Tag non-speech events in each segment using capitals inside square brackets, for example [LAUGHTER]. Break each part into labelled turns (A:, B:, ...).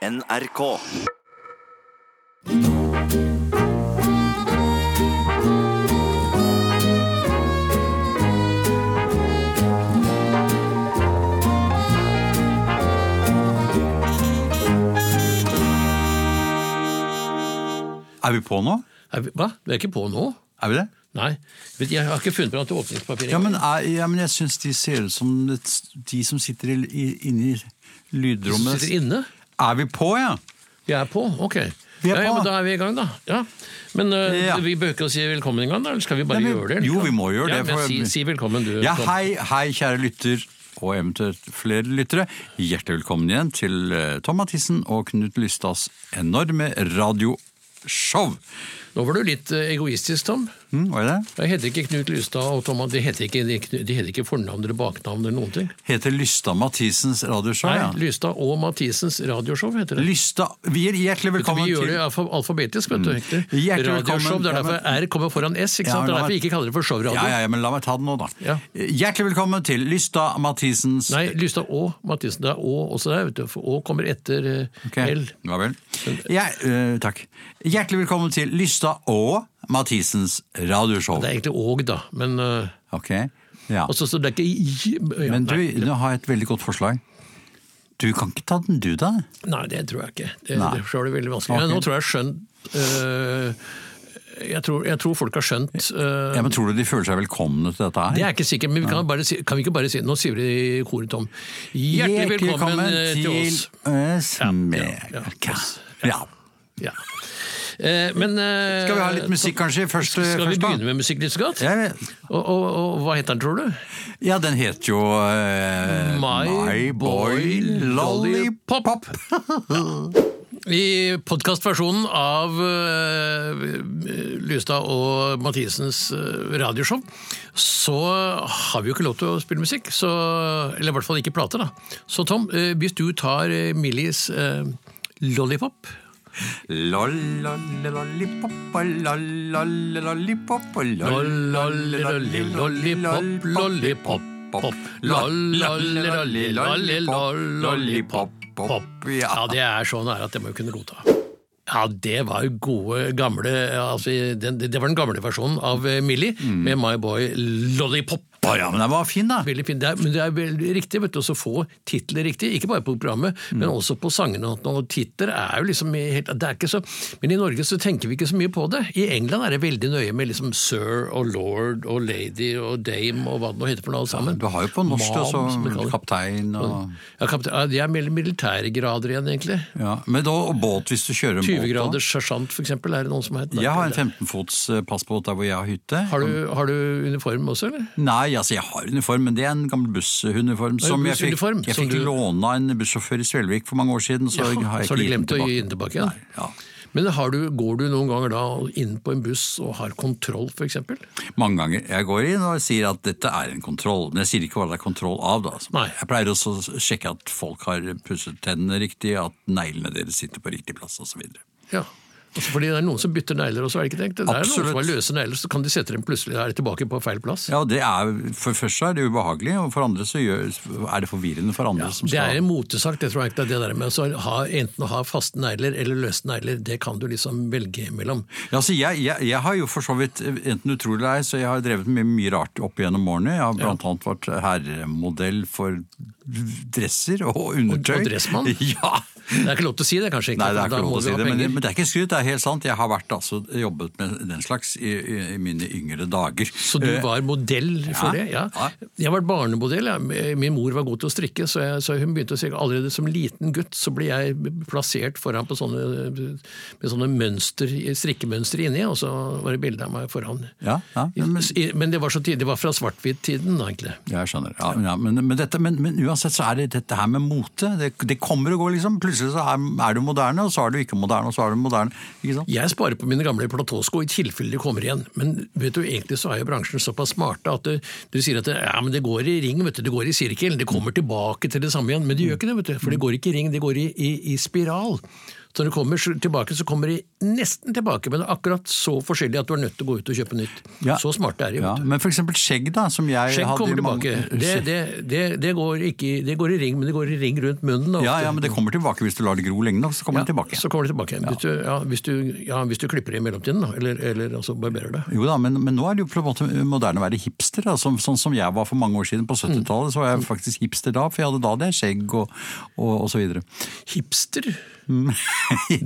A: NRK.
B: Er vi på nå?
C: Er vi, hva? Vi er ikke på nå?
B: Er vi det?
C: Nei. Jeg har ikke funnet på til åpningspapir.
B: Ja, men, er, ja, men jeg syns de ser ut som de som sitter i, i, inne i lydrommet.
C: sitter inne?
B: Er vi på, ja?
C: Vi er på? Ok.
B: Vi er
C: ja, ja, men Da er vi i gang, da. Ja. Men uh,
B: Ja.
C: vi bør ikke å si velkommen engang, da? Eller skal vi bare
B: Nei, men-
C: gjøre det? eller?
B: jo, vi må gjøre
C: ja,
B: det,
C: Men si, si velkommen, du.
B: Ja,
C: Tom.
B: hei, hei, kjære lytter, og eventuelt flere lyttere. Hjertelig velkommen igjen til eh, Tom Mathisen og Knut Lystads enorme radioshow.
C: Nå var du litt øh, egoistisk, Tom.
B: Mm, hva er det?
C: Jeg heter ikke Knut Lystad og Tom. De heter ikke, de, de heter ikke fornavn eller baknavn eller noen ting.
B: Heter Lystad Mathisens radioshow,
C: Nei,
B: ja.
C: Lystad og Mathisens radioshow heter det.
B: Lystad, vi er hjertelig velkommen til
C: vi gjør det til... alfabetisk, vet du.
B: Mm.
C: Radioshow, det er derfor R kommer foran S. ikke sant?
B: Ja,
C: Det er derfor vi ikke kaller det for showradio.
B: Ja, ja, ja, men la meg ta den nå, da.
C: Ja.
B: Hjertelig velkommen til Lystad Mathisens
C: Nei, Lystad og Mathisen. Det er Å også der, vet du. For Å kommer etter L.
B: Ok,
C: L.
B: Ja vel. Jeg, uh, takk. Hjertelig velkommen til Lystad og Mathisens radioshow.
C: Det er egentlig Åg, da. Men, eh,
B: Ok, ja.
C: også, så det er ikke ja,
B: Men du,
C: nei,
B: nå har jeg et veldig godt forslag. Du kan ikke ta den du, da?
C: nei, det tror jeg ikke. Det,
B: Nei.
C: det er det veldig vanskelig. Okay. Nå tror jeg skjønt eh, jeg, tror, jeg tror folk har skjønt uh,
B: Ja, men Tror du de føler seg velkomne til dette her?
C: Det er ikke sikkert, men vi kan, bare kan vi ikke bare si Nå sier vi det i koret, Tom. Hjertelig velkommen, velkommen til oss.
B: oss.
C: ja, ja.
B: Ja.
C: Ja. Eh, men eh,
B: Skal vi ha litt musikk kanskje først?
C: Skal vi
B: først
C: begynne med musikk litt så godt?
B: Ja,
C: Og, og, og hva heter den, tror du?
B: ja, den heter jo uh,
C: My Boy
B: Lollipop. [LAUGHS]
C: I podkastversjonen av uh, Lystad og Mathisens uh, radioshow, så har vi jo ikke lov til å spille musikk. Så, eller i hvert fall ikke plater, da. Så Tom, uh, hvis du tar Millies Lollipop Ja, det er så nære at det må jo kunne godta. Ja, det var jo gode, gamle altså, det, Det var den gamle versjonen av Millie Millie med My Boy Lollipop.
B: Å ja, men den var fin, da.
C: Veldig fint. Det er, men det er veldig riktig vet du, å få titler riktig, ikke bare på programmet, men også på sangene. Og titler er jo liksom helt, det er ikke så, Men i Norge så tenker vi ikke så mye på det. I England er det veldig nøye med liksom sir og lord og lady og dame og hva det nå heter for noe alt sammen.
B: Du har jo på norsk også
C: det.
B: kaptein og
C: Ja, kaptein, ja, de er mer militære grader igjen, egentlig.
B: ja. Men da, og båt hvis du kjører en båt.
C: 20
B: da.
C: graders sersjant, for eksempel, er det noen som heter.
B: Jeg har en 15-fots eh, passbåt der hvor jeg har hytte.
C: Har du, har du uniform også, eller?
B: Nei, altså jeg har uniform, men det er en gammel bussuniform. Som jeg fikk, jeg fikk
C: du-
B: låne av en bussjåfør i Svelvik for mange år siden, så
C: Ja,
B: har jeg
C: så har du glemt å gi
B: den
C: tilbake igjen?
B: Nei, ja.
C: Men har du, går du noen ganger da inn på en buss og har kontroll, f.eks.?
B: Mange ganger. Jeg går inn og sier at dette er en kontroll, men jeg sier ikke hva det er kontroll av. da.
C: Nei.
B: Jeg pleier også å sjekke at folk har pusset tennene riktig, at neglene deres sitter på riktig plass osv.
C: Ja. Altså fordi det er noen som bytter negler også, er det ikke tenkt? Det er noen som har løse negler, så kan de sette dem plutselig er tilbake på feil plass.
B: Ja, det er, For først er det ubehagelig, og for andre så gjør, er det forvirrende for andre. som
C: Det er en motesak, det tror jeg ikke. Det der med å ha, enten å ha faste negler eller løse negler, det kan du liksom velge mellom.
B: Ja, altså jeg, jeg, jeg har jo for så vidt, enten utrolig eller ei, så jeg har drevet med mye rart opp gjennom årene. Jeg har blant annet vært herremodell for dresser og undertøy.
C: Og- og dressmann? [LAUGHS]
B: Ja.
C: Det er ikke lov til å si det, kanskje? ikke?
B: Nei, det er ikke lov til å si det, men, men det er ikke skryt, det er helt sant. Jeg har vært, altså, jobbet med den slags i, i, mine yngre dager.
C: Så du
B: Eh,
C: var modell for
B: ja,
C: det? Ja.
B: ja.
C: Jeg var barnemodell. Ja. Min mor var god til å strikke, så, jeg, så hun begynte å strikke. Allerede som liten gutt så ble jeg plassert foran på sånne, med sånne mønster, strikkemønstre inni, og så var det bilde av meg foran.
B: Ja, ja, men,
C: Men det var, så tidlig, det var fra svart-hvitt-tiden, egentlig.
B: jeg skjønner. Men, men, dette, men, men uansett så er det dette her med mote. Det, det kommer og går, liksom. Plutselig så er, er du moderne, og så er du ikke moderne, og så er du moderne. Ikke sant?
C: Jeg sparer på mine gamle platåsko i tilfelle de kommer igjen, men vet du, egentlig så er jo bransjen såpass smarte at du, du sier at det, ja, men det går i ring, vet du, det går i sirkel, det kommer tilbake til det samme igjen, men det gjør ikke det, vet du, for det går ikke i ring, det går i, i, i spiral. Så når du kommer tilbake, så kommer de nesten tilbake, men akkurat så forskjellig at du er nødt til å gå ut og kjøpe nytt.
B: Ja.
C: Så smarte er de.
B: Ja, men eksempel skjegg, da, som jeg
C: Skjegg
B: hadde
C: kommer
B: i mange-
C: tilbake. Det, det, det, det, går ikke, det går i ring, men det går i ring rundt munnen.
B: Ja, ja, men det kommer tilbake hvis du lar det gro lenge nok, så kommer det tilbake.
C: Så kommer det tilbake. Hvis, du, ja, hvis, du, ja, hvis du klipper det i mellomtiden, da, eller, eller altså barberer det.
B: Jo da, men, men nå er det jo på en måte moderne å være hipster. Da. Som, sånn som jeg var for mange år siden på 70-tallet, så var jeg faktisk hipster da, for jeg hadde da det skjegg og, og, og så videre.
C: Hipster,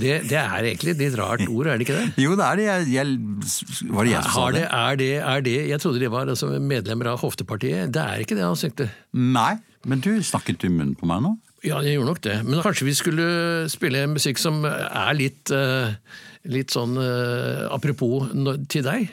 C: det, det er egentlig et litt rart ord, er det ikke det?
B: Jo, det er det. Jeg, jeg, var det jeg som sa
C: Har det, er det, er det Jeg trodde de var altså, medlemmer av Hoftepartiet. Det er ikke det han søkte.
B: Nei, men du snakket i munnen på meg nå.
C: Ja, jeg gjorde nok det. Men kanskje vi skulle spille musikk som er litt, eh, litt sånn eh, apropos til deg?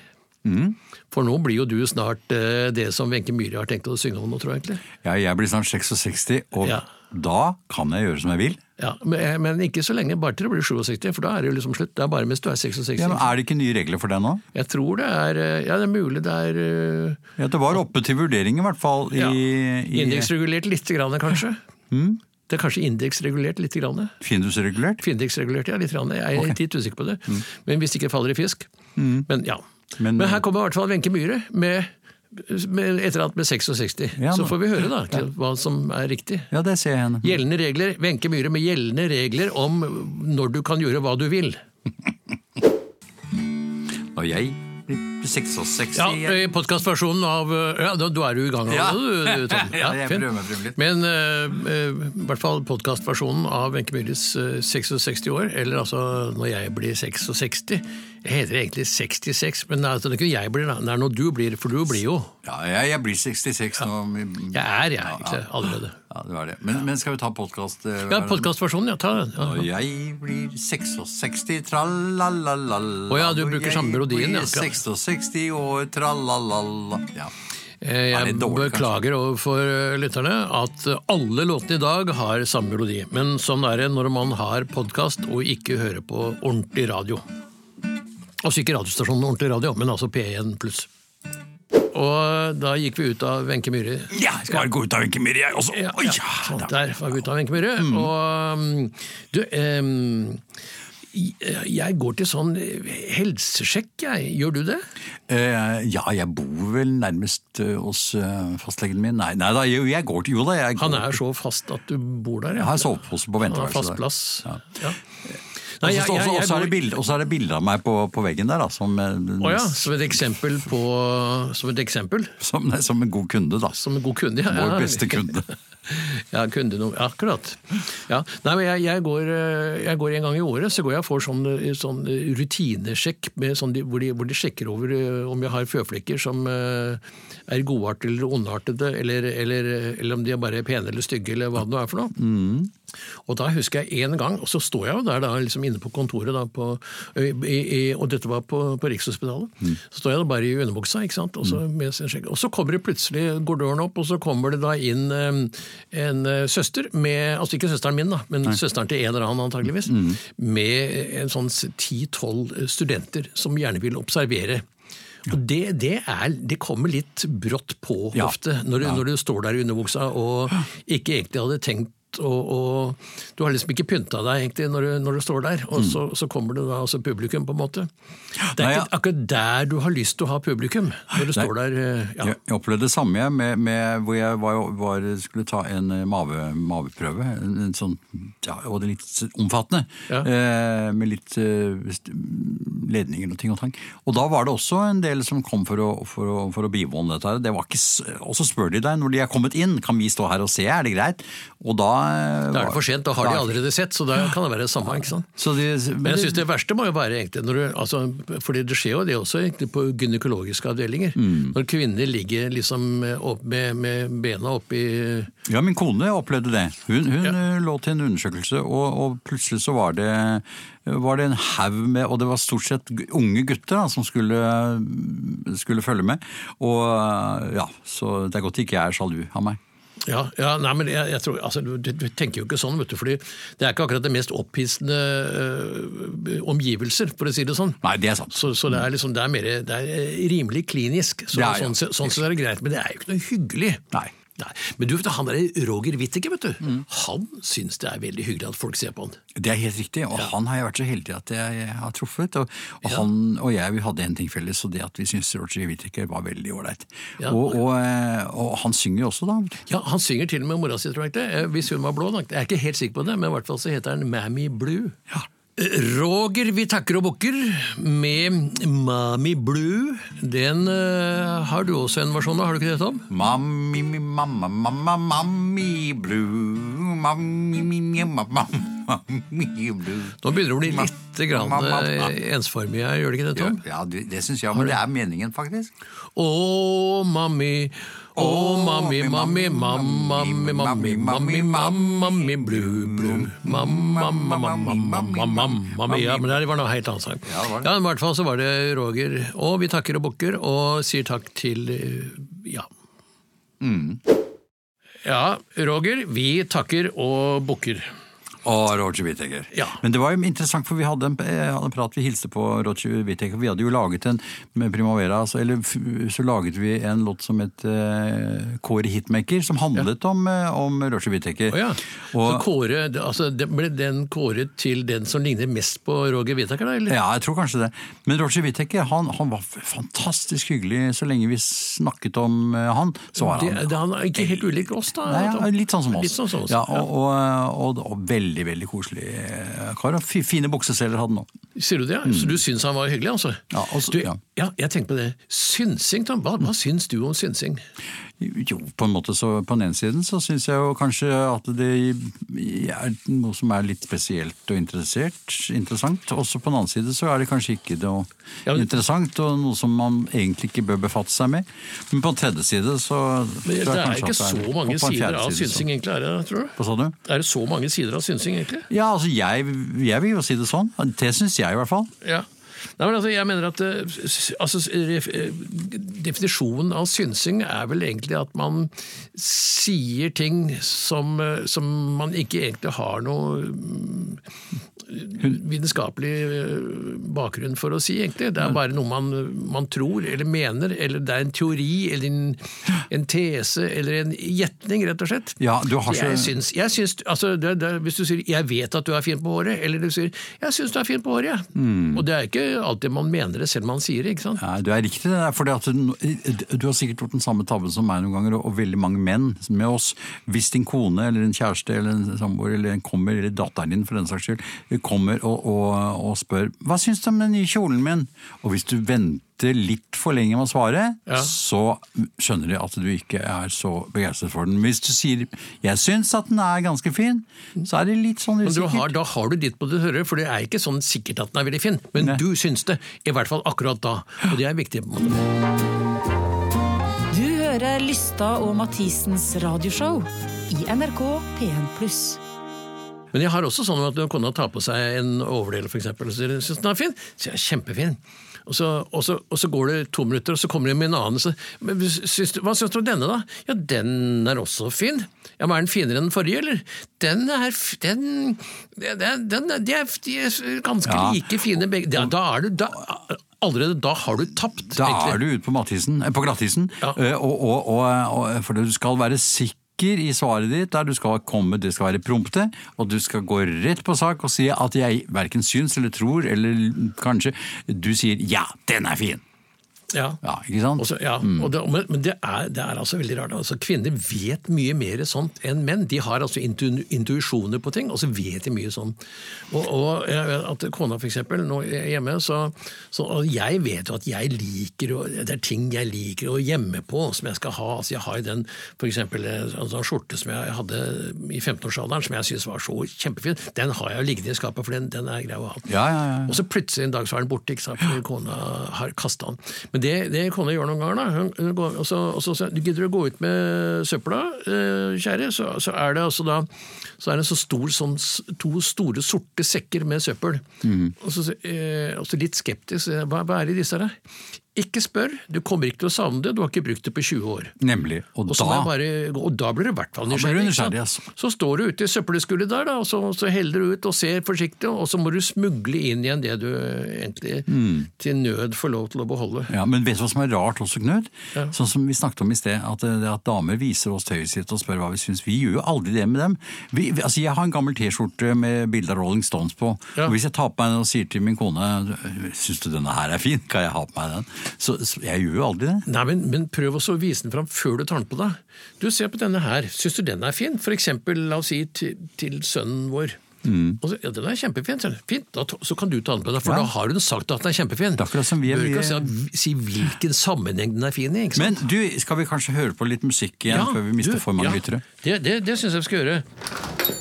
B: Mm.
C: For nå blir jo du snart eh, det som Wenche Myhre har tenkt å synge om nå, tror jeg egentlig.
B: Ja, jeg blir snart 66, og
C: Ja.
B: Da kan jeg gjøre som jeg vil.
C: Ja, men, eh, ikke så lenge, bare til du blir 67, for da er det jo liksom slutt. Det er bare mens du er 66.
B: Ja, men Er det ikke nye regler for det nå?
C: Jeg tror det er eh, Ja, det er mulig det er eh,
B: Ja, Det var oppe til vurdering i hvert fall. I,
C: ja, indeksregulert lite grann, kanskje. [LAUGHS]
B: Mm.
C: Det er kanskje indeksregulert lite grann.
B: Findusregulert.
C: Findeksregulert, ja, litt. grann. Jeg er litt usikker på det. Men hvis det ikke faller i fisk. Men ja.
B: Mm. Men-
C: Men, her kommer i hvert fall Wenche Myhre med et eller annet med 66.
B: Ja,
C: Så får vi høre da ja. hva som er riktig.
B: Ja, det ser jeg henne.
C: Gjeldende regler, Wenche Myhre med gjeldende regler om når du kan gjøre hva du vil. [LAUGHS]
B: Og jeg 66
C: Ja, i Podkastversjonen av Ja, da, Du er jo i gang.
B: Ja.
C: allerede, du, [LAUGHS] Tom.
B: Ja, jeg prøver meg frem litt.
C: Men eh, eh, i hvert fall podkastversjonen av Wenche Myhres uh, 66 år, eller altså når jeg blir 66 Jeg heter egentlig 66, men det er ikke jeg blir, det er når du blir, for du blir jo
B: Ja, jeg, jeg blir 66 nå.
C: Jeg er jeg egentlig allerede.
B: Ja, det var det. Men, men skal vi ta podkast?
C: Ja, podkastversjonen, ja. Ta den. Ja.
B: Og jeg blir 66, tralalala
C: Å ja, du bruker samme melodien, ja.
B: Jeg blir 66 år, tralalala Ja.
C: Eh, Jeg
B: dårlig,
C: beklager overfor eh, lytterne at eh, alle låtene i dag har samme melodi. Men sånn er det når man har podkast og ikke hører på ordentlig radio. Altså ikke radiostasjonen ordentlig radio, men altså P1 pluss. Og da gikk vi ut av Wenche Myhre.
B: ja, jeg skal bare gå ut av Wenche Myhre, jeg også.
C: Ja, ja,
B: ja,
C: sånn, der var vi ute av Wenche Myhre. Og um, du um, jeg går til sånn helsesjekk, jeg. Gjør du det?
B: Eh, ja, jeg bor vel nærmest eh, hos eh, fastlegen min. Nei, nei da, jo, jeg går til Jo da, jeg,
C: Han
B: går,
C: er så fast at du bor der,
B: jeg har sovepose på
C: Han har fast
B: venteværelset.
C: plass. Ja.
B: Og og så er det bilder av meg på, på veggen der, da, som,
C: Å ja, som et eksempel på Som et eksempel?
B: som, nei, som en god kunde, da.
C: Som en god kunde? Ja,
B: Vår beste kunde. [LAUGHS]
C: Ja, kundenummer akkurat. Ja. Nei, men jeg, jeg, går, eh, jeg går en gang i året så går jeg og får sånn, eh, sånn rutinesjekk med sånn, hvor, de, hvor de sjekker over eh, om jeg har føflekker som eh, er godartede eller ondartede, eller, eller, eller om de er bare pene eller stygge, eller hva det nå er for noe. Og da husker jeg en gang, og så står jeg jo der da, liksom inne på kontoret, da, på, i, i, og dette var på, på Rikshospitalet, så står jeg da bare i underbuksa, ikke sant, og så, med sin skjegg. og så kommer det plutselig, går døren opp, og så kommer det da inn eh, en eh, søster, med, altså ikke søsteren min da, men søsteren til en eller annen antageligvis, med en sånn 10-12 studenter som gjerne vil observere. Og det, det, er, det kommer litt brått på
B: Ja.
C: ofte, når du, når du står der i underbuksa og ikke egentlig hadde tenkt og, og du har liksom ikke pynta deg egentlig når du, når du står der, og så, så kommer det da altså publikum, på en måte. Det er
B: Nei, ja.
C: ikke akkurat der du har lyst til å ha publikum, når du står der. eh, Ja.
B: Jeg, jeg opplevde det samme med, med hvor jeg var, var, skulle ta en eh, mave, maveprøve. En, en sånn, ja, og det er litt omfattende.
C: Ja.
B: Eh, med litt eh, ledninger og ting og tang. Og da var det også en del som kom for å, for å, for å bivåne dette. Det var ikke, og så spør de deg når de er kommet inn, kan vi stå her og se, er det greit? Og da
C: Da er det for sent, da har de allerede sett, så da kan det være det samme. ikke sant?
B: Så de,
C: Men jeg synes det verste må jo være egentlig når du, altså, fordi det skjer jo det også egentlig på gynekologiske avdelinger.
B: Mm.
C: Når kvinner ligger liksom opp med, med bena oppi
B: Ja, min kone opplevde det. Hun, hun ja. lå til en undersøkelse, og, og plutselig så var det, var det en haug med Og det var stort sett unge gutter da, som skulle, skulle følge med. Og eh, ja, så det er godt ikke jeg er sjalu av meg.
C: Ja, ja nei, men jeg, jeg tror, altså, du, du tenker jo ikke sånn, vet du, fordi det er ikke akkurat det mest opphissende øh, omgivelser, for å si det sånn.
B: Nei, det er sant.
C: Så, så det er liksom, det er, mer, det er rimelig klinisk, så,
B: Ja, ja.
C: sånn, sett- sånn så er det greit, men det er jo ikke noe hyggelig.
B: Nei.
C: Nei, Men du, vet han der Roger Whittaker, vet du,
B: Mm.
C: han syns det er veldig hyggelig at folk ser på han.
B: Det er helt riktig, og han har jeg vært så heldig at jeg har truffet. Og, og
C: Ja.
B: han og jeg vi hadde en ting felles, og det at vi syntes Roger Whittaker var veldig ålreit.
C: Ja.
B: Og, og, eh, og han synger jo også, da.
C: Ja, Han synger til og med mora si, tror jeg ikke. Eh, Hvis hun var blå, da. Jeg er ikke helt sikker på det, men i hvert fall så heter han Mammy Blue.
B: Ja.
C: Roger Vi takker og bukker med Mami Blue. Den uh, har du også en versjon av, har du ikke det, Tom?
B: Mami, mi, mamma, mamma, mami blue. Mami, mi, mi, mamma, mami blue.
C: Nå begynner det å bli litt grann,
B: Mamma.
C: eh, ensformig her, gjør det ikke det, Tom?
B: Ja, det, det syns jeg, men det er meningen, faktisk.
C: Å, mammi, å, mammi, mammi, mammi, mammi, mammi, mammi, blue, blue, mamma, mamma, mamma, mamma, mamma. ja, men det var noe helt annet sang.
B: Ja,
C: i hvert fall så var det Roger, og vi takker og bukker, og sier takk til, eh, ja. Ja, Roger, vi takker og bukker.
B: Og Roger Whittaker.
C: Ja.
B: Men det var jo interessant, for vi hadde en, eh, hadde en prat, vi hilste på Roger Whittaker. Vi hadde jo laget en med Primavera, altså, eller så laget vi en låt som het uh, Kåre Hitmaker, som handlet om, eh, om Roger Whittaker.
C: Oh, ja, så Kåre, altså, ble den kåret til den som ligner mest på Roger Whittaker, da, eller?
B: Ja, jeg tror kanskje det. Men Roger Whittaker han, han var fantastisk hyggelig. Så lenge vi snakket om uh, han, så var
C: Det,
B: han
C: det, han er ikke helt ulik oss, da?
B: Nei, ja, litt sånn som oss.
C: Litt sånn som oss,
B: ja,
C: ja.
B: og, og, og, og veldig, veldig veldig koselig eh, kar. Fine bukseseler hadde han òg.
C: Sier du det? Så du syns han var hyggelig, altså?
B: Mm. Ja, altså,
C: du,
B: ja.
C: ja, jeg tenkte på det. Synsing, Tom. Hva, hva syns du om synsing?
B: Jo, på en måte så på den ene siden så syns jeg jo kanskje at det er noe som er litt spesielt og interessert, interessant. Også på den annen side så er det kanskje ikke noe
C: Ja, men-
B: interessant og noe som man egentlig ikke bør befatte seg med. Men på den tredje side så
C: Men
B: tror
C: det er ikke så
B: det er-
C: mange
B: en
C: sider av
B: side
C: synsing, egentlig, er det, tror du?
B: Hva sa du?
C: Er det så mange sider av synsing, egentlig?
B: Ja, altså jeg, jeg vil jo si det sånn. Det syns jeg i hvert fall.
C: Ja. Nei, men altså, jeg mener at eh, altså, eh, Definisjonen av synsing er vel egentlig at man sier ting som, eh, som man ikke egentlig har noe mm, vitenskapelig eh, bakgrunn for å si, egentlig. Det er bare noe man, man tror eller mener, eller det er en teori eller en, en tese eller en gjetning, rett og slett.
B: Ja, du har
C: Jeg syns, jeg syns altså, det, det, Hvis du sier 'jeg vet at du er fin på håret', eller du sier 'jeg syns du er fin på håret', ja.
B: Mm.
C: Og det er ikke alltid man mener det selv om man sier det. ikke sant?
B: Ja, du er riktig. det der, fordi du, du har sikkert gjort den samme tabben som meg noen ganger, og, og veldig mange menn med oss. Hvis din kone eller en kjæreste eller en samboer eller en kommer, eller datteren din for den saks skyld, kommer og, og, og spør 'hva syns du om den nye kjolen min?' Og hvis du venter litt for lenge med å svare,
C: Ja.
B: så skjønner de at du ikke er så begeistret for den. Hvis du sier 'jeg syns at den er ganske fin', så er det litt sånn
C: Men du
B: usikkert.
C: har, da har du ditt på det tørre, for det er ikke sånn sikkert at den er veldig fin. Men
B: Nei.
C: du syns det, i hvert fall akkurat da. Og det er viktig. på en måte.
A: Du hører Lystad og Mathisens radioshow i NRK P1+.
C: Men jeg har også sånn at når kona tar på seg en overdel, eksempel, og sier syns den er fin, så er jeg kjempefin. Og så, og, så, og så går det to minutter, og så kommer de med en annen. Så, men, syns hva syns du om denne, da? Ja, den er også fin. Ja, men Er den finere enn den forrige, eller? Den er den, den, den, De er, de er ganske
B: Ja.
C: like fine begge. Da, da er du da, Allerede da har du tapt.
B: Da
C: egentlig.
B: er du ute på, eh, på glattisen,
C: Ja.
B: eh, og, og, og, og, for du skal være sikker i svaret ditt, der du skal komme, det skal være prompte, og du skal gå rett på sak og si at jeg verken syns eller tror, eller kanskje du sier 'ja, den er fin'.
C: Ja.
B: Ja, ikke sant?
C: Også, ja, og det, men, det, er, det er altså veldig rart. Altså, kvinner vet mye mer sånt enn menn. De har altså intu, intuisjoner på ting, og så vet de mye sånn. Og, og vet at Kona for eksempel, nå hjemme, så, så jeg vet jo at jeg liker og, Det er ting jeg liker å gjemme på, som jeg skal ha. Altså, jeg har den for eksempel en sånn skjorte som jeg hadde i 15-årsalderen, som jeg syntes var så kjempefin. Den har jeg jo liggende i skapet, for den, den er grei å ha.
B: Ja, ja, ja.
C: Og så plutselig en dag så er den borte, ikke sant? fordi kona har kasta den. Men det, det kona gjør noen ganger, da, hun, går, og så, og så hun, du gidder å gå ut med søpla, eh, kjære, så, så er det altså da så er det så stor, sånn, to store sorte sekker med søppel. Og, så, eh, litt skeptisk, hva, hva er det i disse her? Ikke spør, du kommer ikke til å savne det, du har ikke brukt det på 20 år.
B: Nemlig. Og da
C: bare, og da blir du i hvert fall nysgjerrig.
B: altså.
C: Så står du ute i søppelskullet der, da, og så, så heller du ut og ser forsiktig, og så må du smugle inn igjen det du egentlig til nød får lov til å beholde.
B: Ja, Men vet du hva som er rart også, Knut? Sånn som vi snakket om i sted, at, at damer viser oss tøyet sitt og spør hva vi syns. Vi gjør jo aldri det med dem. Vi, vi- altså Jeg har en gammel T-skjorte med bilde av Rolling Stones på.
C: Ja.
B: og Hvis jeg tar på meg den og sier til min kone syns du denne her er fin, kan jeg ha på meg den? Så, så jeg gjør jo aldri det.
C: Nei, men, men prøv også å vise den fram før du tar den på deg. Du ser på denne her, syns du den er fin? For eksempel, la oss si til, til sønnen vår. Og så, ja, den er kjempefin. sier. Fint, da, så kan du ta den på deg, for
B: Ja.
C: da har hun sagt at den er kjempefin.
B: Akkurat som vi er
C: Bør ikke
B: mye-
C: si, si hvilken sammenheng den er fin i. ikke sant?
B: Men du, skal vi kanskje høre på litt musikk igjen før vi mister
C: du,
B: for mange
C: ja,
B: lyttere?
C: Det, det, det syns jeg vi skal gjøre.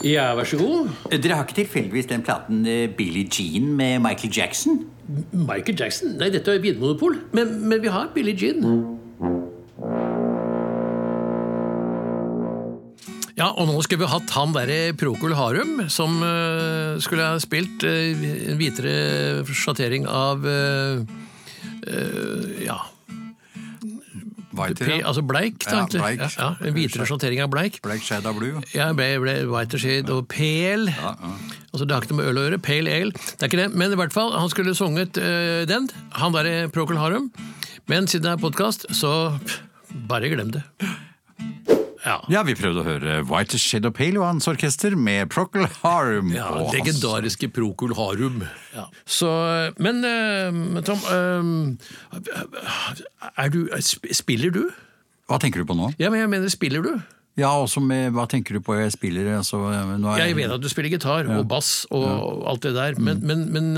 C: Ja, vær så god.
B: Dere har ikke tilfeldigvis den platen Billie Jean med Michael Jackson?
C: Michael Jackson? Nei, dette er Vinmonopol, men, men vi har Billie Jean. Ja, og nå skulle vi hatt han derre Prokul Harum, som uh, skulle ha spilt eh, en hvitere sjattering av uh, eh, ja, Whiter, altså bleik, da,
B: Ja, bleik.
C: Ja, ja, en hvitere sjattering av bleik.
B: Black Shadow Blue.
C: Ja, ble, ble Og shade og pale. Altså, det har ikke noe med øl å gjøre. Pale ale. Det er ikke det. Men i hvert fall, han skulle sunget uh, den. Han derre Procol Harum. Men siden det er podkast, så bare glem det. Ja.
B: Ja, vi prøvde å høre White Shadow Pale og hans orkester med Procol Harum.
C: Ja,
B: og
C: legendariske Procol Harum. Så, men øh, Tom, er du, spiller du?
B: Hva tenker du på nå?
C: Ja, men jeg mener, spiller du?
B: Ja, også med Hva tenker du på jeg spiller? Altså, er
C: Jeg vet at du spiller gitar og bass og alt det der, men, men, men,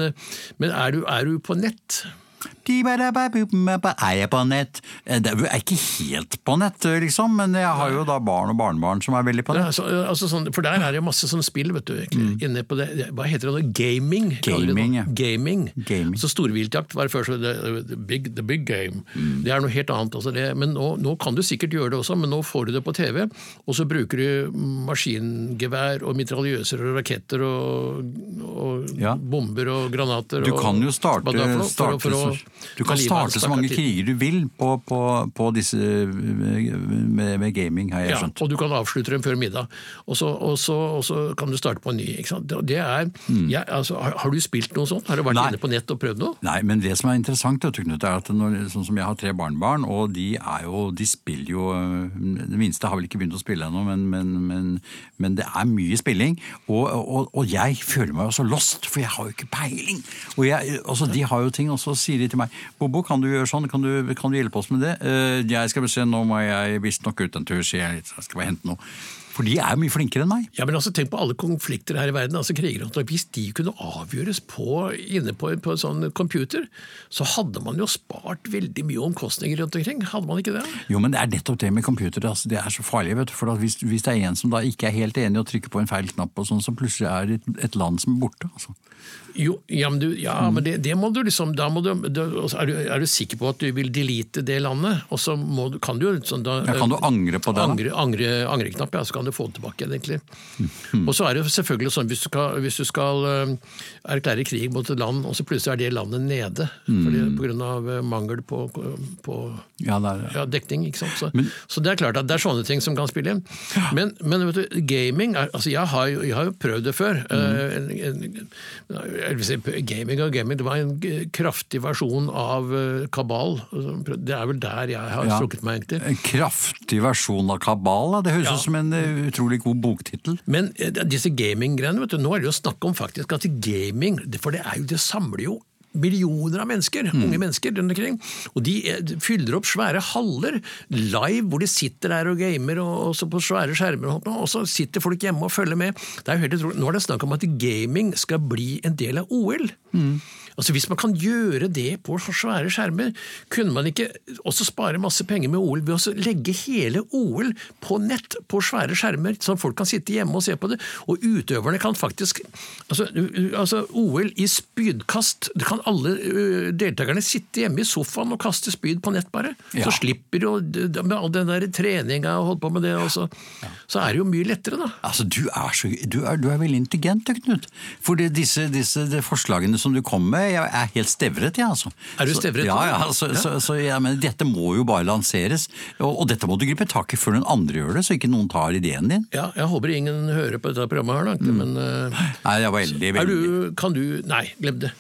C: men er, du, er du på nett?
B: Er jeg på nett? Eh, Det er ikke helt på nett, liksom, men jeg har jo da barn og barnebarn som er veldig på
C: Ja,
B: nett.
C: altså, altså sånn, for der er det jo masse sånn spill, vet du. Mm. inne på det. Hva heter det nå? Gaming?
B: Gaming, ja.
C: Gaming.
B: Gaming.
C: Så storviltjakt var før så the, the, big, the big game. Det er noe helt annet. Altså det, men nå, nå kan du sikkert gjøre det også, men nå får du det på TV, og så bruker du maskingevær og mitraljøser og raketter og, og
B: Ja.
C: bomber og granater.
B: Du kan jo starte,
C: er for for for å
B: så- du kan starte så mange kriger du vil på, på, på disse med, med gaming, har jeg
C: Ja,
B: skjønt.
C: og du kan avslutte dem før middag. Og så, og så, og så kan du starte på en ny. Ikke sant? Det er, jeg, altså, har, har du spilt noe sånt? Har du vært
B: Nei.
C: inne på nett og prøvd noe?
B: Nei, men det som er interessant, vet du, Knut, er at når, sånn som jeg har tre barnebarn, og de er jo, de spiller jo Den Det minste har vel ikke begynt å spille ennå, men, men, men, men det er mye spilling. Og, og, og jeg føler meg jo så lost, for jeg har jo ikke peiling. Og jeg, altså, De har jo ting, og så sier de til meg 'Bobo, kan du gjøre sånn? Kan du, kan du hjelpe oss med det?' «Eh, 'Jeg skal se, nå må jeg visstnok ut en tur', sier jeg skal bare hente noe. For de er mye flinkere enn meg.
C: Ja, men altså Tenk på alle konflikter her i verden. altså kriger. Hvis de kunne avgjøres på, inne på, på en sånn computer, så hadde man jo spart veldig mye omkostninger rundt omkring. Hadde man ikke det?
B: Jo, men det er nettopp det med computer. Altså, det er så farlig. vet du, for hvis, hvis det er en som da ikke er helt enig og trykker på en feil knapp, og sånn, så plutselig er det et, et land som er borte. altså.
C: Jo, ja, men, du, ja,
B: Mm.
C: men det, det må du liksom må du, altså, er, du, er du sikker på at du vil delete det landet? Og så må, kan du jo sånn, da,
B: Ja, kan du angre på det?
C: Angre, angre, angreknapp, ja, så kan du få den tilbake igjen, egentlig.
B: Mm.
C: Og så er det selvfølgelig sånn, hvis du skal, hvis du skal eh, erklære krig mot et land, og så plutselig er det landet nede
B: Mm.
C: av eh, mangel på, på
B: Ja, der, ja.
C: ja, dekning. ikke sant? Så, så det er klart at det er sånne ting som kan spille inn. Men, men vet du, gaming er, altså jeg har, jo, jeg har jo prøvd det før. Eh, en, en, en, gaming og gaming, det var en kraftig versjon av kabal. Det er vel der jeg har strukket meg, egentlig.
B: En kraftig versjon av Kabal. Det høres ut som en utrolig god boktittel.
C: Men eh, disse gaminggreiene, vet du, nå er det jo snakk om faktisk at gaming, for det er jo, det samler jo millioner av mennesker, unge mennesker rundt omkring. Og de eh, fyller opp svære haller live, hvor de sitter der og gamer og, så på svære skjermer, og, så sitter folk hjemme og følger med. Er. Nå er det snakk om at gaming skal bli en del av OL. Altså Hvis man kan gjøre det på så svære skjermer, kunne man ikke også spare masse penger med OL ved å legge hele OL på nett på svære skjermer, sånn folk kan sitte hjemme og se på det? Og utøverne kan faktisk Altså, altså OL i spydkast det kan alle deltakerne sitte hjemme i sofaen og kaste spyd på nett, bare.
B: Ja.
C: Så slipper de med all den der treninga og holdt på med det, og så, så er det jo mye lettere, da.
B: Altså, Du er, så, du er, du er veldig intelligent, Knut. For disse, disse forslagene som du kom med, jeg, jeg er helt stevret, jeg, altså.
C: Er du
B: Så-
C: stevret,
B: Ja,
C: du?
B: ja. Så, så, så jeg mener, dette må jo bare lanseres. Og, og dette må du gripe tak i før noen andre gjør det, så ikke noen tar ideen din.
C: Ja, jeg håper ingen hører på dette programmet her, da. Men uh,
B: Nei, jeg var veldig, veldig
C: du Kan du Nei, glem det.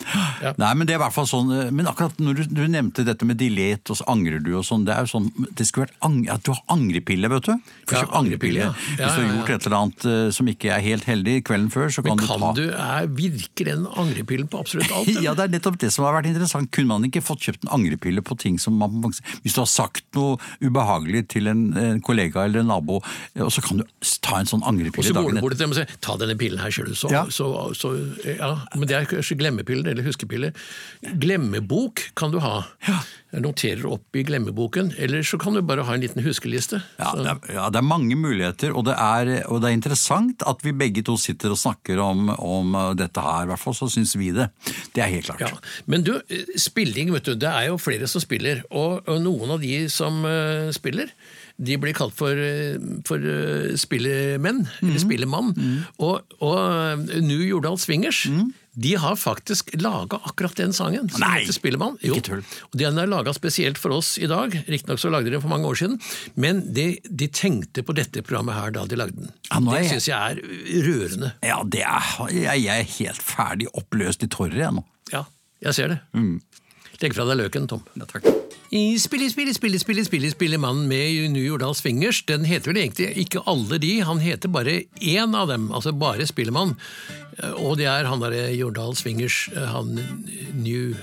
C: Ja.
B: Nei, men det er i hvert fall sånn eh, Men akkurat når du, du nevnte dette med dilet, og så angrer du og sånn, det er jo sånn Det skulle vært ang at du har angrepille, vet du. For
C: Ja,
B: angrepille.
C: ja. Ja,
B: Hvis du har
C: ja, ja.
B: gjort et eller annet eh, som ikke er helt heldig kvelden før, så
C: Men
B: kan,
C: kan
B: du ta
C: du er, Virker den angrepillen på absolutt alt? [LAUGHS] eller?
B: Ja, det er nettopp det som har vært interessant. Kunne man ikke fått kjøpt en angrepille på ting som man Hvis du har sagt noe ubehagelig til en, en kollega eller en nabo, eh, og så kan du ta en sånn
C: Og så går
B: dagen
C: du bort til dem og sier 'ta denne pillen her, sjøl', Så,
B: Ja.
C: så, så, ja. Men det er kanskje glemmepiller eller huskepiller. Glemmebok kan du ha. Jeg noterer opp i glemmeboken, eller så kan du bare ha en liten huskeliste.
B: Ja, det er, ja, det er mange muligheter, og det er, og det er interessant at vi begge to sitter og snakker om, om uh, dette her. I hvert fall så syns vi det. Det er helt klart.
C: Ja, Men du, spilling, vet du, det er jo flere som spiller, og, og noen av de som uh, spiller, de blir kalt for, eh, for uh, spillemenn,
B: Mm.
C: eller spillemann. Og, og eh, Nu Jordal Swingers, de har faktisk laga akkurat den sangen. som.
B: Nei,
C: heter Spillemann. Jo,
B: ikke tull.
C: og Den er laga spesielt for oss i dag, riktignok så lagde de den for mange år siden, men de, de tenkte på dette programmet her da de lagde den.
B: Ja,
C: det syns jeg er rørende.
B: Ja, det er, jeg, er helt ferdig oppløst i tårer, jeg nå.
C: Ja, jeg ser det. Legg fra deg løken, Tom.
B: Ja, takk.
C: I Spille, spille, spille, spille, spille, spille mannen med New Jordal Swingers. Den heter vel egentlig ikke alle de, han heter bare én av dem, altså bare Spillemann. Eh, Og det er han derre Jordal Swingers, eh, han New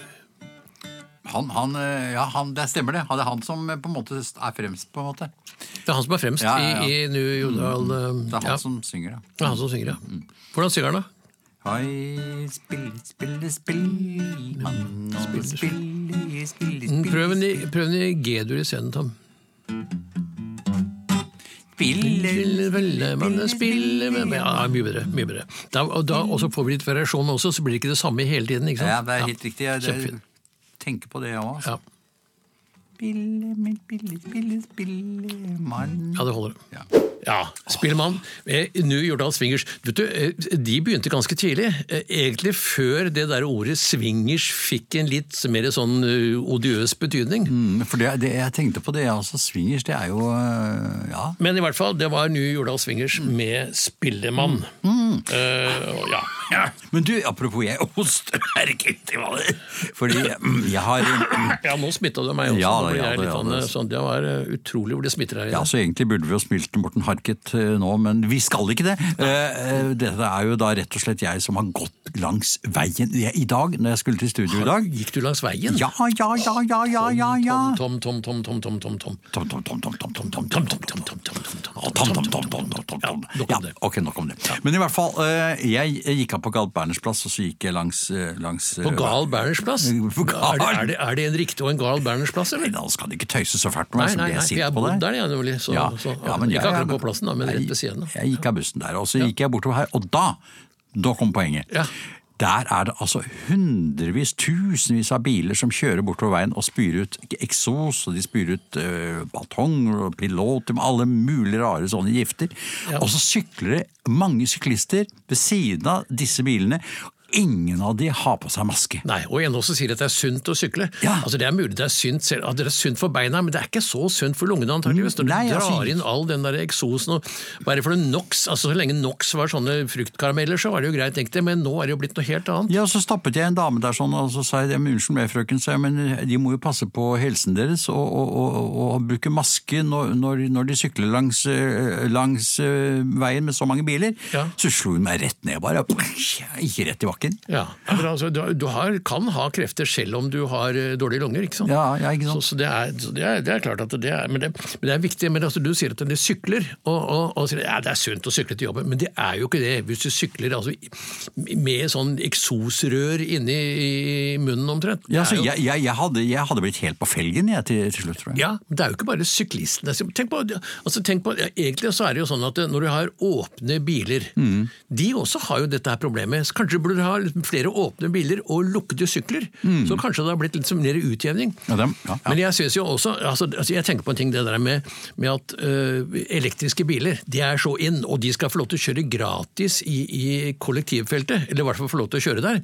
B: Han, han, eh, ja, han, det stemmer det. Det er han som eh, på en måte er fremst, på en måte.
C: Det er han som er fremst
B: Ja, ja.
C: I, i New Jordal Mm,
B: Det er han som synger, da.
C: Det er han som synger, ja. Hvordan synger han, da?
B: Hei, spille, spille, spille, mann, og spille, spille,
C: Mm,
B: spille,
C: Prøv en i- prøv en i G-dur i scenen, Tom.
B: spille,
C: Spille, spille, spille Ja, mye bedre. mye bedre. Da, og da og så får vi litt variasjon også, så blir det ikke det samme hele tiden. ikke sant?
B: Ja, det er helt riktig. Jeg, det, tenker på det òg.
C: Ja.
B: Spille, men spille, spille, mann.
C: Ja, det holder.
B: Ja.
C: Ja, Spillemann. Eh, New Jordal Swingers. Vet du, eh, de begynte ganske tidlig. Eh, Egentlig før det der ordet swingers fikk en litt mer sånn odiøs betydning.
B: Mm, For det, det, jeg tenkte på det, altså swingers, det er jo Ja.
C: Men i hvert fall, det var New Jordal Swingers med Spillemann. Mm. Uh, ja.
B: ja. Men du, apropos jeg hoster Herregud, Fordi mm, jeg har mm,
C: ja, nå smitta du meg også.
B: Ja,
C: Ble
B: ja,
C: jeg
B: det-
C: litt
B: ja,
C: sånn,
B: det-
C: eh, sånn, det var eh, utrolig hvor det smitter her.
B: Ja, så Egentlig burde vi jo spilt Morten Harket eh, nå, men vi skal ikke det. Eh, eh, Dette er jo da rett og slett jeg som har gått langs veien jeg, i dag, når jeg skulle til studio i dag.
C: Gikk du langs veien?
B: Ja, ja, ja, ja, ja, ja, ja.
C: Tom, tom, tom, tom, tom, tom, tom.
B: Tom, tom, tom, tom, tom, tom, tom,
C: Tom,
B: tom,
C: tom, tom, tom, tom, tom, tom,
B: Tom, tom, tom, tom, tom, tom,
C: Ja,
B: tom.
C: nok
B: Ja,
C: om det.
B: ok, nok om det. Men i hvert fall, eh, jeg gikk av på Gal Berners plass, og så gikk jeg langs, eh,
C: På Gal Berners plass? Er er, er det en riktig og en gal Berners plass, eller?
B: Da skal du ikke tøyse så fælt med meg, så
C: det
B: blir jeg sint på deg.
C: der, ja. Så,
B: Ja,
C: så,
B: ja, men
C: ikke akkurat på plassen, da, men rett ved siden av.
B: Jeg gikk av bussen der, og så gikk jeg bortover her, og da, da kom poenget.
C: Ja.
B: Der er det altså hundrevis, tusenvis av biler som kjører bortover veien og spyr ut eksos, og de spyr ut uh, batonger og pilotium, alle mulige rare sånne gifter. Og så sykler det mange syklister ved siden av disse bilene. Ingen av de har på seg maske.
C: Nei, og en også sier at det er sunt å sykle.
B: Ja.
C: Altså Det er mulig det er sunt, selv, at det er sunt for beina, men det er ikke så sunt for lungene antakeligvis. Når du
B: Nei,
C: drar
B: synes...
C: inn all den der eksosen og bare for NOx, altså Så lenge NOx var sånne fruktkarameller, så var det jo greit, tenkte jeg, men nå er det jo blitt noe helt annet.
B: Ja, så stoppet jeg en dame der sånn, og så sa jeg men unnskyld meg frøken, sa jeg, men de må jo passe på helsen deres og, og, og, og bruke maske når, når, når de sykler langs, langs eh, veien med så mange biler.
C: Ja.
B: Så slo hun meg rett ned bare, ikke rett i bakken.
C: Ja, men altså, Du, du har, kan ha krefter selv om du har eh, dårlige lunger, ikke sant?
B: Ja, ja, ikke sant?
C: Så, så, det, er, så det, er, det er klart at det er Men det, men det er viktig. men altså, Du sier at de sykler, og, og, og sier ja, det er sunt å sykle til jobben, men det er jo ikke det. Hvis du sykler altså, med sånn eksosrør inni i munnen omtrent.
B: Ja, så
C: jo-
B: jeg, jeg, jeg, hadde, jeg hadde blitt helt på felgen jeg, til, til slutt, tror jeg.
C: Ja, men det er jo ikke bare syklistene. Tenk på, altså tenk på, ja, egentlig så er det jo sånn at når du har åpne biler,
B: Mm.
C: de også har jo dette her problemet. Så kanskje du burde ha flere åpne biler og lukkede sykler. Så kanskje det har blitt litt mer utjevning.
B: Mm. Ja, dem- ja, ja.
C: Men jeg synes jo også, altså, altså jeg tenker på en ting det der med, med at uh, elektriske biler, de er så inn, og de skal få lov til å kjøre gratis i, i kollektivfeltet, eller i hvert fall få lov til å kjøre der.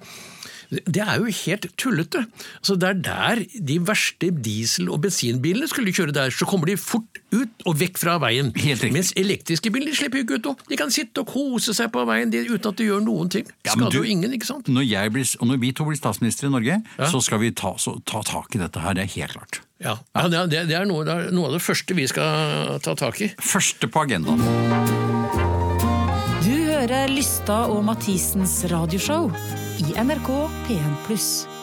C: Det er jo helt tullete. Altså, det er der de verste diesel- og bensinbilene skulle kjøre der, så kommer de fort ut og vekk fra veien.
B: Helt riktig.
C: Mens elektriske biler slipper jo ikke ut noe. De kan sitte og kose seg på veien de, uten at de gjør noen ting.
B: Ja,
C: Skader
B: du-
C: jo ingen, ikke sant?
B: Når, jeg blir, og når vi to blir statsminister i Norge, så skal vi ta, så, ta tak i dette her. Det er helt klart.
C: Ja, ja det, er- det, er noe, det er noe av det første vi skal ta tak i.
B: Første på agendaen.
A: Du hører Lystad og Mathisens radioshow i NRK P1+.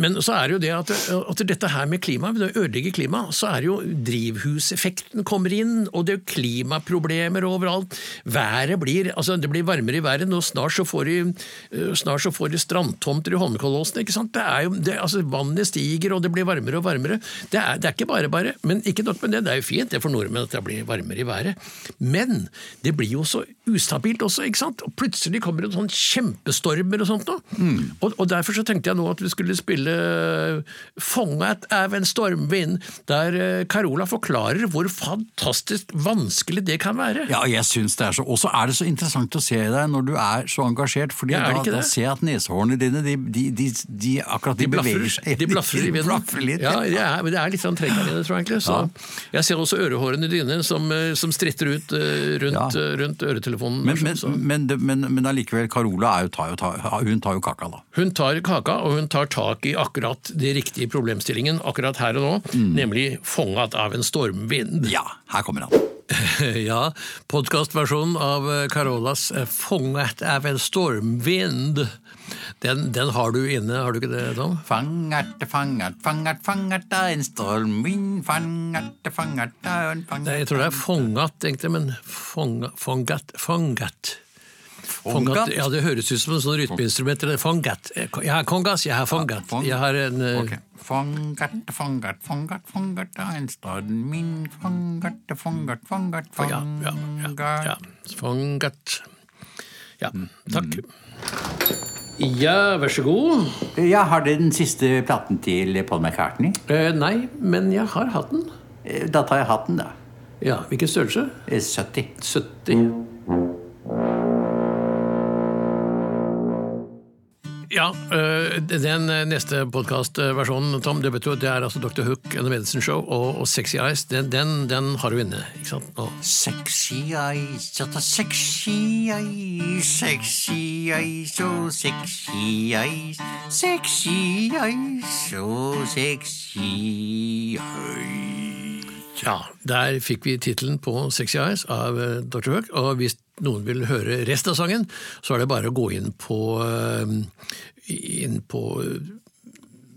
C: Men så er det jo det at, at dette her med klima, det ødelegger klimaet, klima, så er det jo drivhuseffekten kommer inn, og det er jo klimaproblemer overalt. Været blir, altså det blir varmere i været, og snart så får de, eh, snart så får de strandtomter i Holmenkollåsen, ikke sant? Det er jo, det, altså vannet stiger, og det blir varmere og varmere. Det er, det er ikke bare bare, men ikke nok med det, det er jo fint det for nordmenn at det blir varmere i været. Men det blir jo så ustabilt også, ikke sant? Og plutselig kommer det sånn kjempestormer og sånt nå. Og, og derfor så tenkte jeg nå at vi skulle spille Fånget av en stormvind, der eh, Carola forklarer hvor fantastisk vanskelig det kan være.
B: Ja, jeg syns det er så, Og så er det så interessant å se deg når du er så engasjert, fordi
C: Ja,
B: da, da ser jeg at nesehårene dine, de, de, de, de akkurat de, beveger seg.
C: de blafrer [LAUGHS]
B: De blafrer litt.
C: Ja, det er, det er litt sånn trenger her det, tror jeg egentlig. Så Jeg ser også ørehårene dine som, eh, som stritter ut eh, rundt,
B: Ja.
C: rundt øretelefonen.
B: Men, men, men, men, allikevel, Carola er jo, tar jo, tar, hun tar jo kaka, da.
C: Hun tar kaka, og hun tar tak i akkurat den riktige problemstillingen akkurat her og nå,
B: Mm.
C: nemlig fanget av en stormvind.
B: Ja, her kommer han. [LAUGHS]
C: Ja, podkastversjonen av Carolas eh, 'Fanget av en stormvind'. Den, den har du inne, har du ikke det, Tom?
B: Fangerte, fangert, fangert, fangert av en stormvind, fangerte, fangert av en fangert
C: Nei, Jeg tror det er 'fangat', egentlig, men 'fangat', 'fangat'. Fangat? Ja, det høres ut som en sånn rytmeinstrument. Fongat. Jeg har kongas, jeg har
B: fongat.
C: Jeg har en okay.
B: Fongat, fongat, fongat, fongat er av en Fongat, fongat, fongat, fongat.
C: Ja, ja, ja, ja. Ja,
B: Mm.
C: takk. Ja, vær så god.
B: Jeg har den siste platen til Paul McCartney.
C: Eh, nei, men jeg har hatt den.
B: Eh, Da tar jeg hatten, da.
C: Ja, Hvilken størrelse?
B: Eh, 70.
C: 70. Ja, øh, den neste podkastversjonen, Tom, det betyr det er altså Dr. Hook and The Medicine Show og, og Sexy Eyes. Den, den, den har du inne, ikke sant? Nå.
B: Sexy eyes, sexy eyes, sexy eyes, so sexy eyes, sexy eyes, so sexy eyes.
C: Ja, der fikk vi tittelen på Sexy Eyes av øh, Dr. Hook, og hvis noen vil høre resten av sangen, så er det bare å gå inn på øh, inn på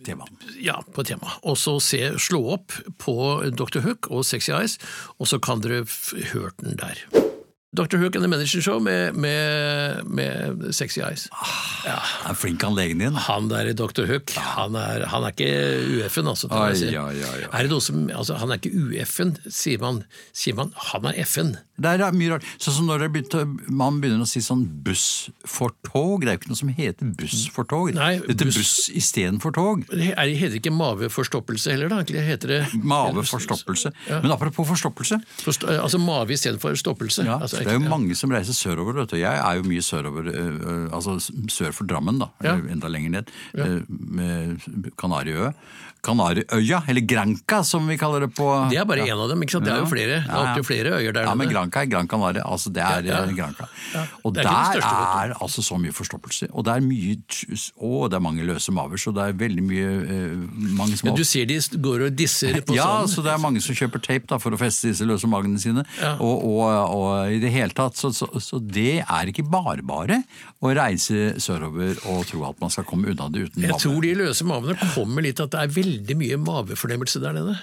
B: Temaet.
C: ja, på tema. Og så se, slå opp på Dr. Hook og Sexy Eyes, og så kan dere hørt den der. Dr. Hook and The Manager Show med, med, med Sexy Eyes.
B: Er flink han legen din.
C: Han der Dr. Hook, han er, han er ikke UF-en, altså.
B: Ai,
C: si.
B: ai, ai.
C: Er det noe som, altså, han er ikke UF-en, sier man. Sier man han er FN.
B: Det er mye rart. Sånn som når det begynte, man begynner å si sånn buss for tog. Det er jo ikke noe som heter buss for tog.
C: Nei,
B: det heter
C: buss-
B: buss istedenfor tog.
C: Det er- heter ikke maveforstoppelse heller, da? Egentlig heter det
B: Maveforstoppelse. Men apropos forstoppelse.
C: Forst altså mave istedenfor stoppelse.
B: Ja,
C: altså,
B: det er jo mange som reiser sørover. vet du. Jeg er jo mye sørover, øh, øh, altså sør for Drammen, da. Eller enda lenger ned. Med Kanariøya. Kanariøya, eller Granca som vi kaller det på
C: Det er bare én av dem, ikke sant? Det er jo flere. Det er opptil flere øyer der
B: Ja, men. Granca er Gran Canaria. Altså det er
C: Ja, ja.
B: eh, Granca. Og
C: er
B: der
C: største,
B: er altså så mye forstoppelse. Og det er mye Å, det er mange løse maver, så det er veldig mye eh, mange små
C: Ja, du ser de går og disser på [LAUGHS]
B: ja,
C: sanden.
B: så det er mange som kjøper tape da, for å feste disse løse magene sine.
C: Ja.
B: Og, og, og i det hele tatt, så, så, så det er ikke bare bare å reise sørover og tro at man skal komme unna det uten
C: Jeg
B: mave.
C: tror de løse mavene kommer litt at det er veldig mye mavefornemmelse der nede.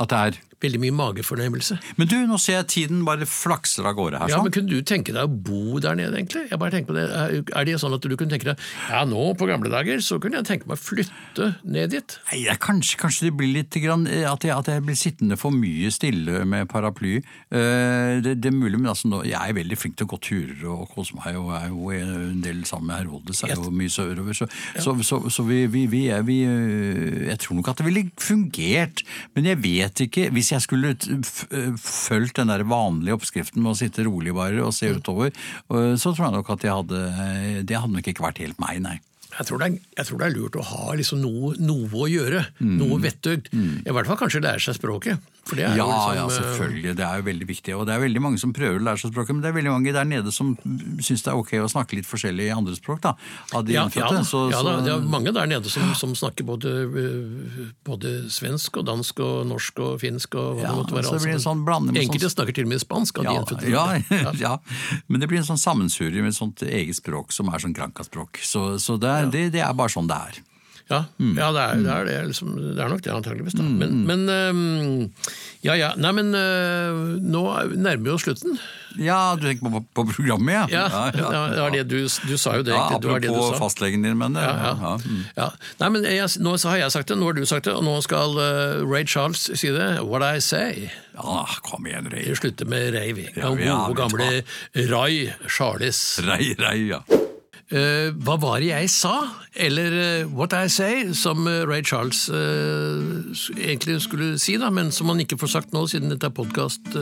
B: At det er
C: Veldig mye magefornemmelse.
B: Men du, nå ser jeg tiden bare flakser av gårde her.
C: Ja,
B: sånn.
C: men Kunne du tenke deg å bo der nede, egentlig? Jeg bare tenker på det. Er- det sånn at du kunne tenke deg Ja, nå på gamle dager så kunne jeg tenke meg å flytte ned dit.
B: Nei, jeg, kanskje, kanskje det blir litt grann, eh, at, jeg, at jeg blir sittende for mye stille med paraply. Eh, det, det er mulig, men altså, nå, jeg er veldig flink til å gå turer og kose meg, og er jo en del sammen med Herodes, er jo mye sørover. Så, så, så, så vi, vi, vi, er, vi eh, Jeg tror nok at det ville fungert, men jeg vet ikke. Hvis hvis jeg skulle fulgt den der vanlige oppskriften med å sitte rolig bare og se utover, øh, så tror jeg nok at jeg hadde eh, Det hadde nok ikke vært helt meg, nei.
C: Jeg tror, det er, jeg tror det er lurt å ha liksom noe, noe å gjøre. Noe vettug. I hvert fall kanskje lære seg språket.
B: Ja,
C: liksom,
B: ja,
C: eh,
B: selvfølgelig. Det er jo veldig viktig. Og det er veldig mange som prøver å lære seg språket, men det er veldig mange der nede som syns det er ok å snakke litt forskjellig andre språk, da. Av de
C: Ja,
B: innfødte.
C: Ja,
B: Så,
C: ja da, det er mange der nede som, som snakker både, øh, både svensk og dansk og norsk og finsk og hva
B: Ja,
C: det måtte være.
B: så det
C: altså.
B: sånn
C: Enkelte
B: sånn-
C: snakker til og med spansk. av de
B: ja,
C: innfødte.
B: ja, [LAUGHS] ja, men det blir en sånn sammensurium med et sånt eget språk som er sånn krankaspråk. Så, så det, er, det, det er bare sånn det er.
C: Ja,
B: Mm.
C: ja det, er, det, er det, liksom, det er nok det, antageligvis. Da. Men, men øh, Ja ja, nei, men øh, nå nærmer vi oss slutten.
B: Ja, du tenker på, på programmet,
C: Ja, ja, ja, ja. det du, du sa jo det.
B: Ja,
C: apropos det du sa.
B: fastlegen din, men
C: Ja, ja.
B: ja, mm.
C: Ja. Nei, men jeg, Nå så har jeg sagt det, nå har du sagt det, og nå skal uh, Ray Charles si det. What I say.
B: ja, kom igjen, Ray.
C: Vi slutter med Ray, vi.
B: Ja,
C: Den
B: ja,
C: gode, gamle Ray Charles.
B: Ray, Ray, ja.
C: Eh, hva var det jeg sa? Eller uh, What I Say, som eh, Ray Charles egentlig skulle si, da, men som han ikke får sagt nå, siden dette er podkast.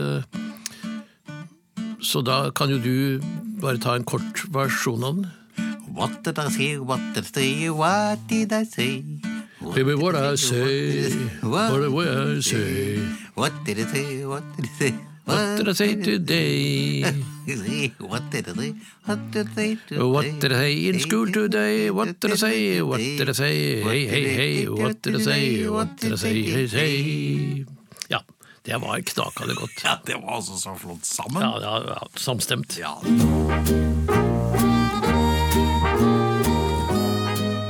C: så da kan jo du bare ta en kort versjon av den.
B: What did I say, what did I say, what did I say?
C: Baby, what I say, what did I say,
B: What did I say, what did I say?
C: what did I say today?
B: What did I say, what did I say
C: What did I say in school today? What did I say? What did I say? Hey, hey, hey. What did I say? What did I say? Hei, hei. Ja, det var knakende godt.
B: Ja, det var altså så flott sammen.
C: Ja, ja, ja samstemt.
B: Ja.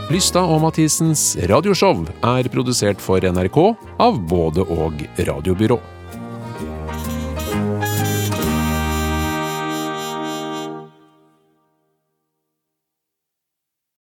D: Lystad og Mathisens radioshow er produsert for NRK av både og radiobyrå.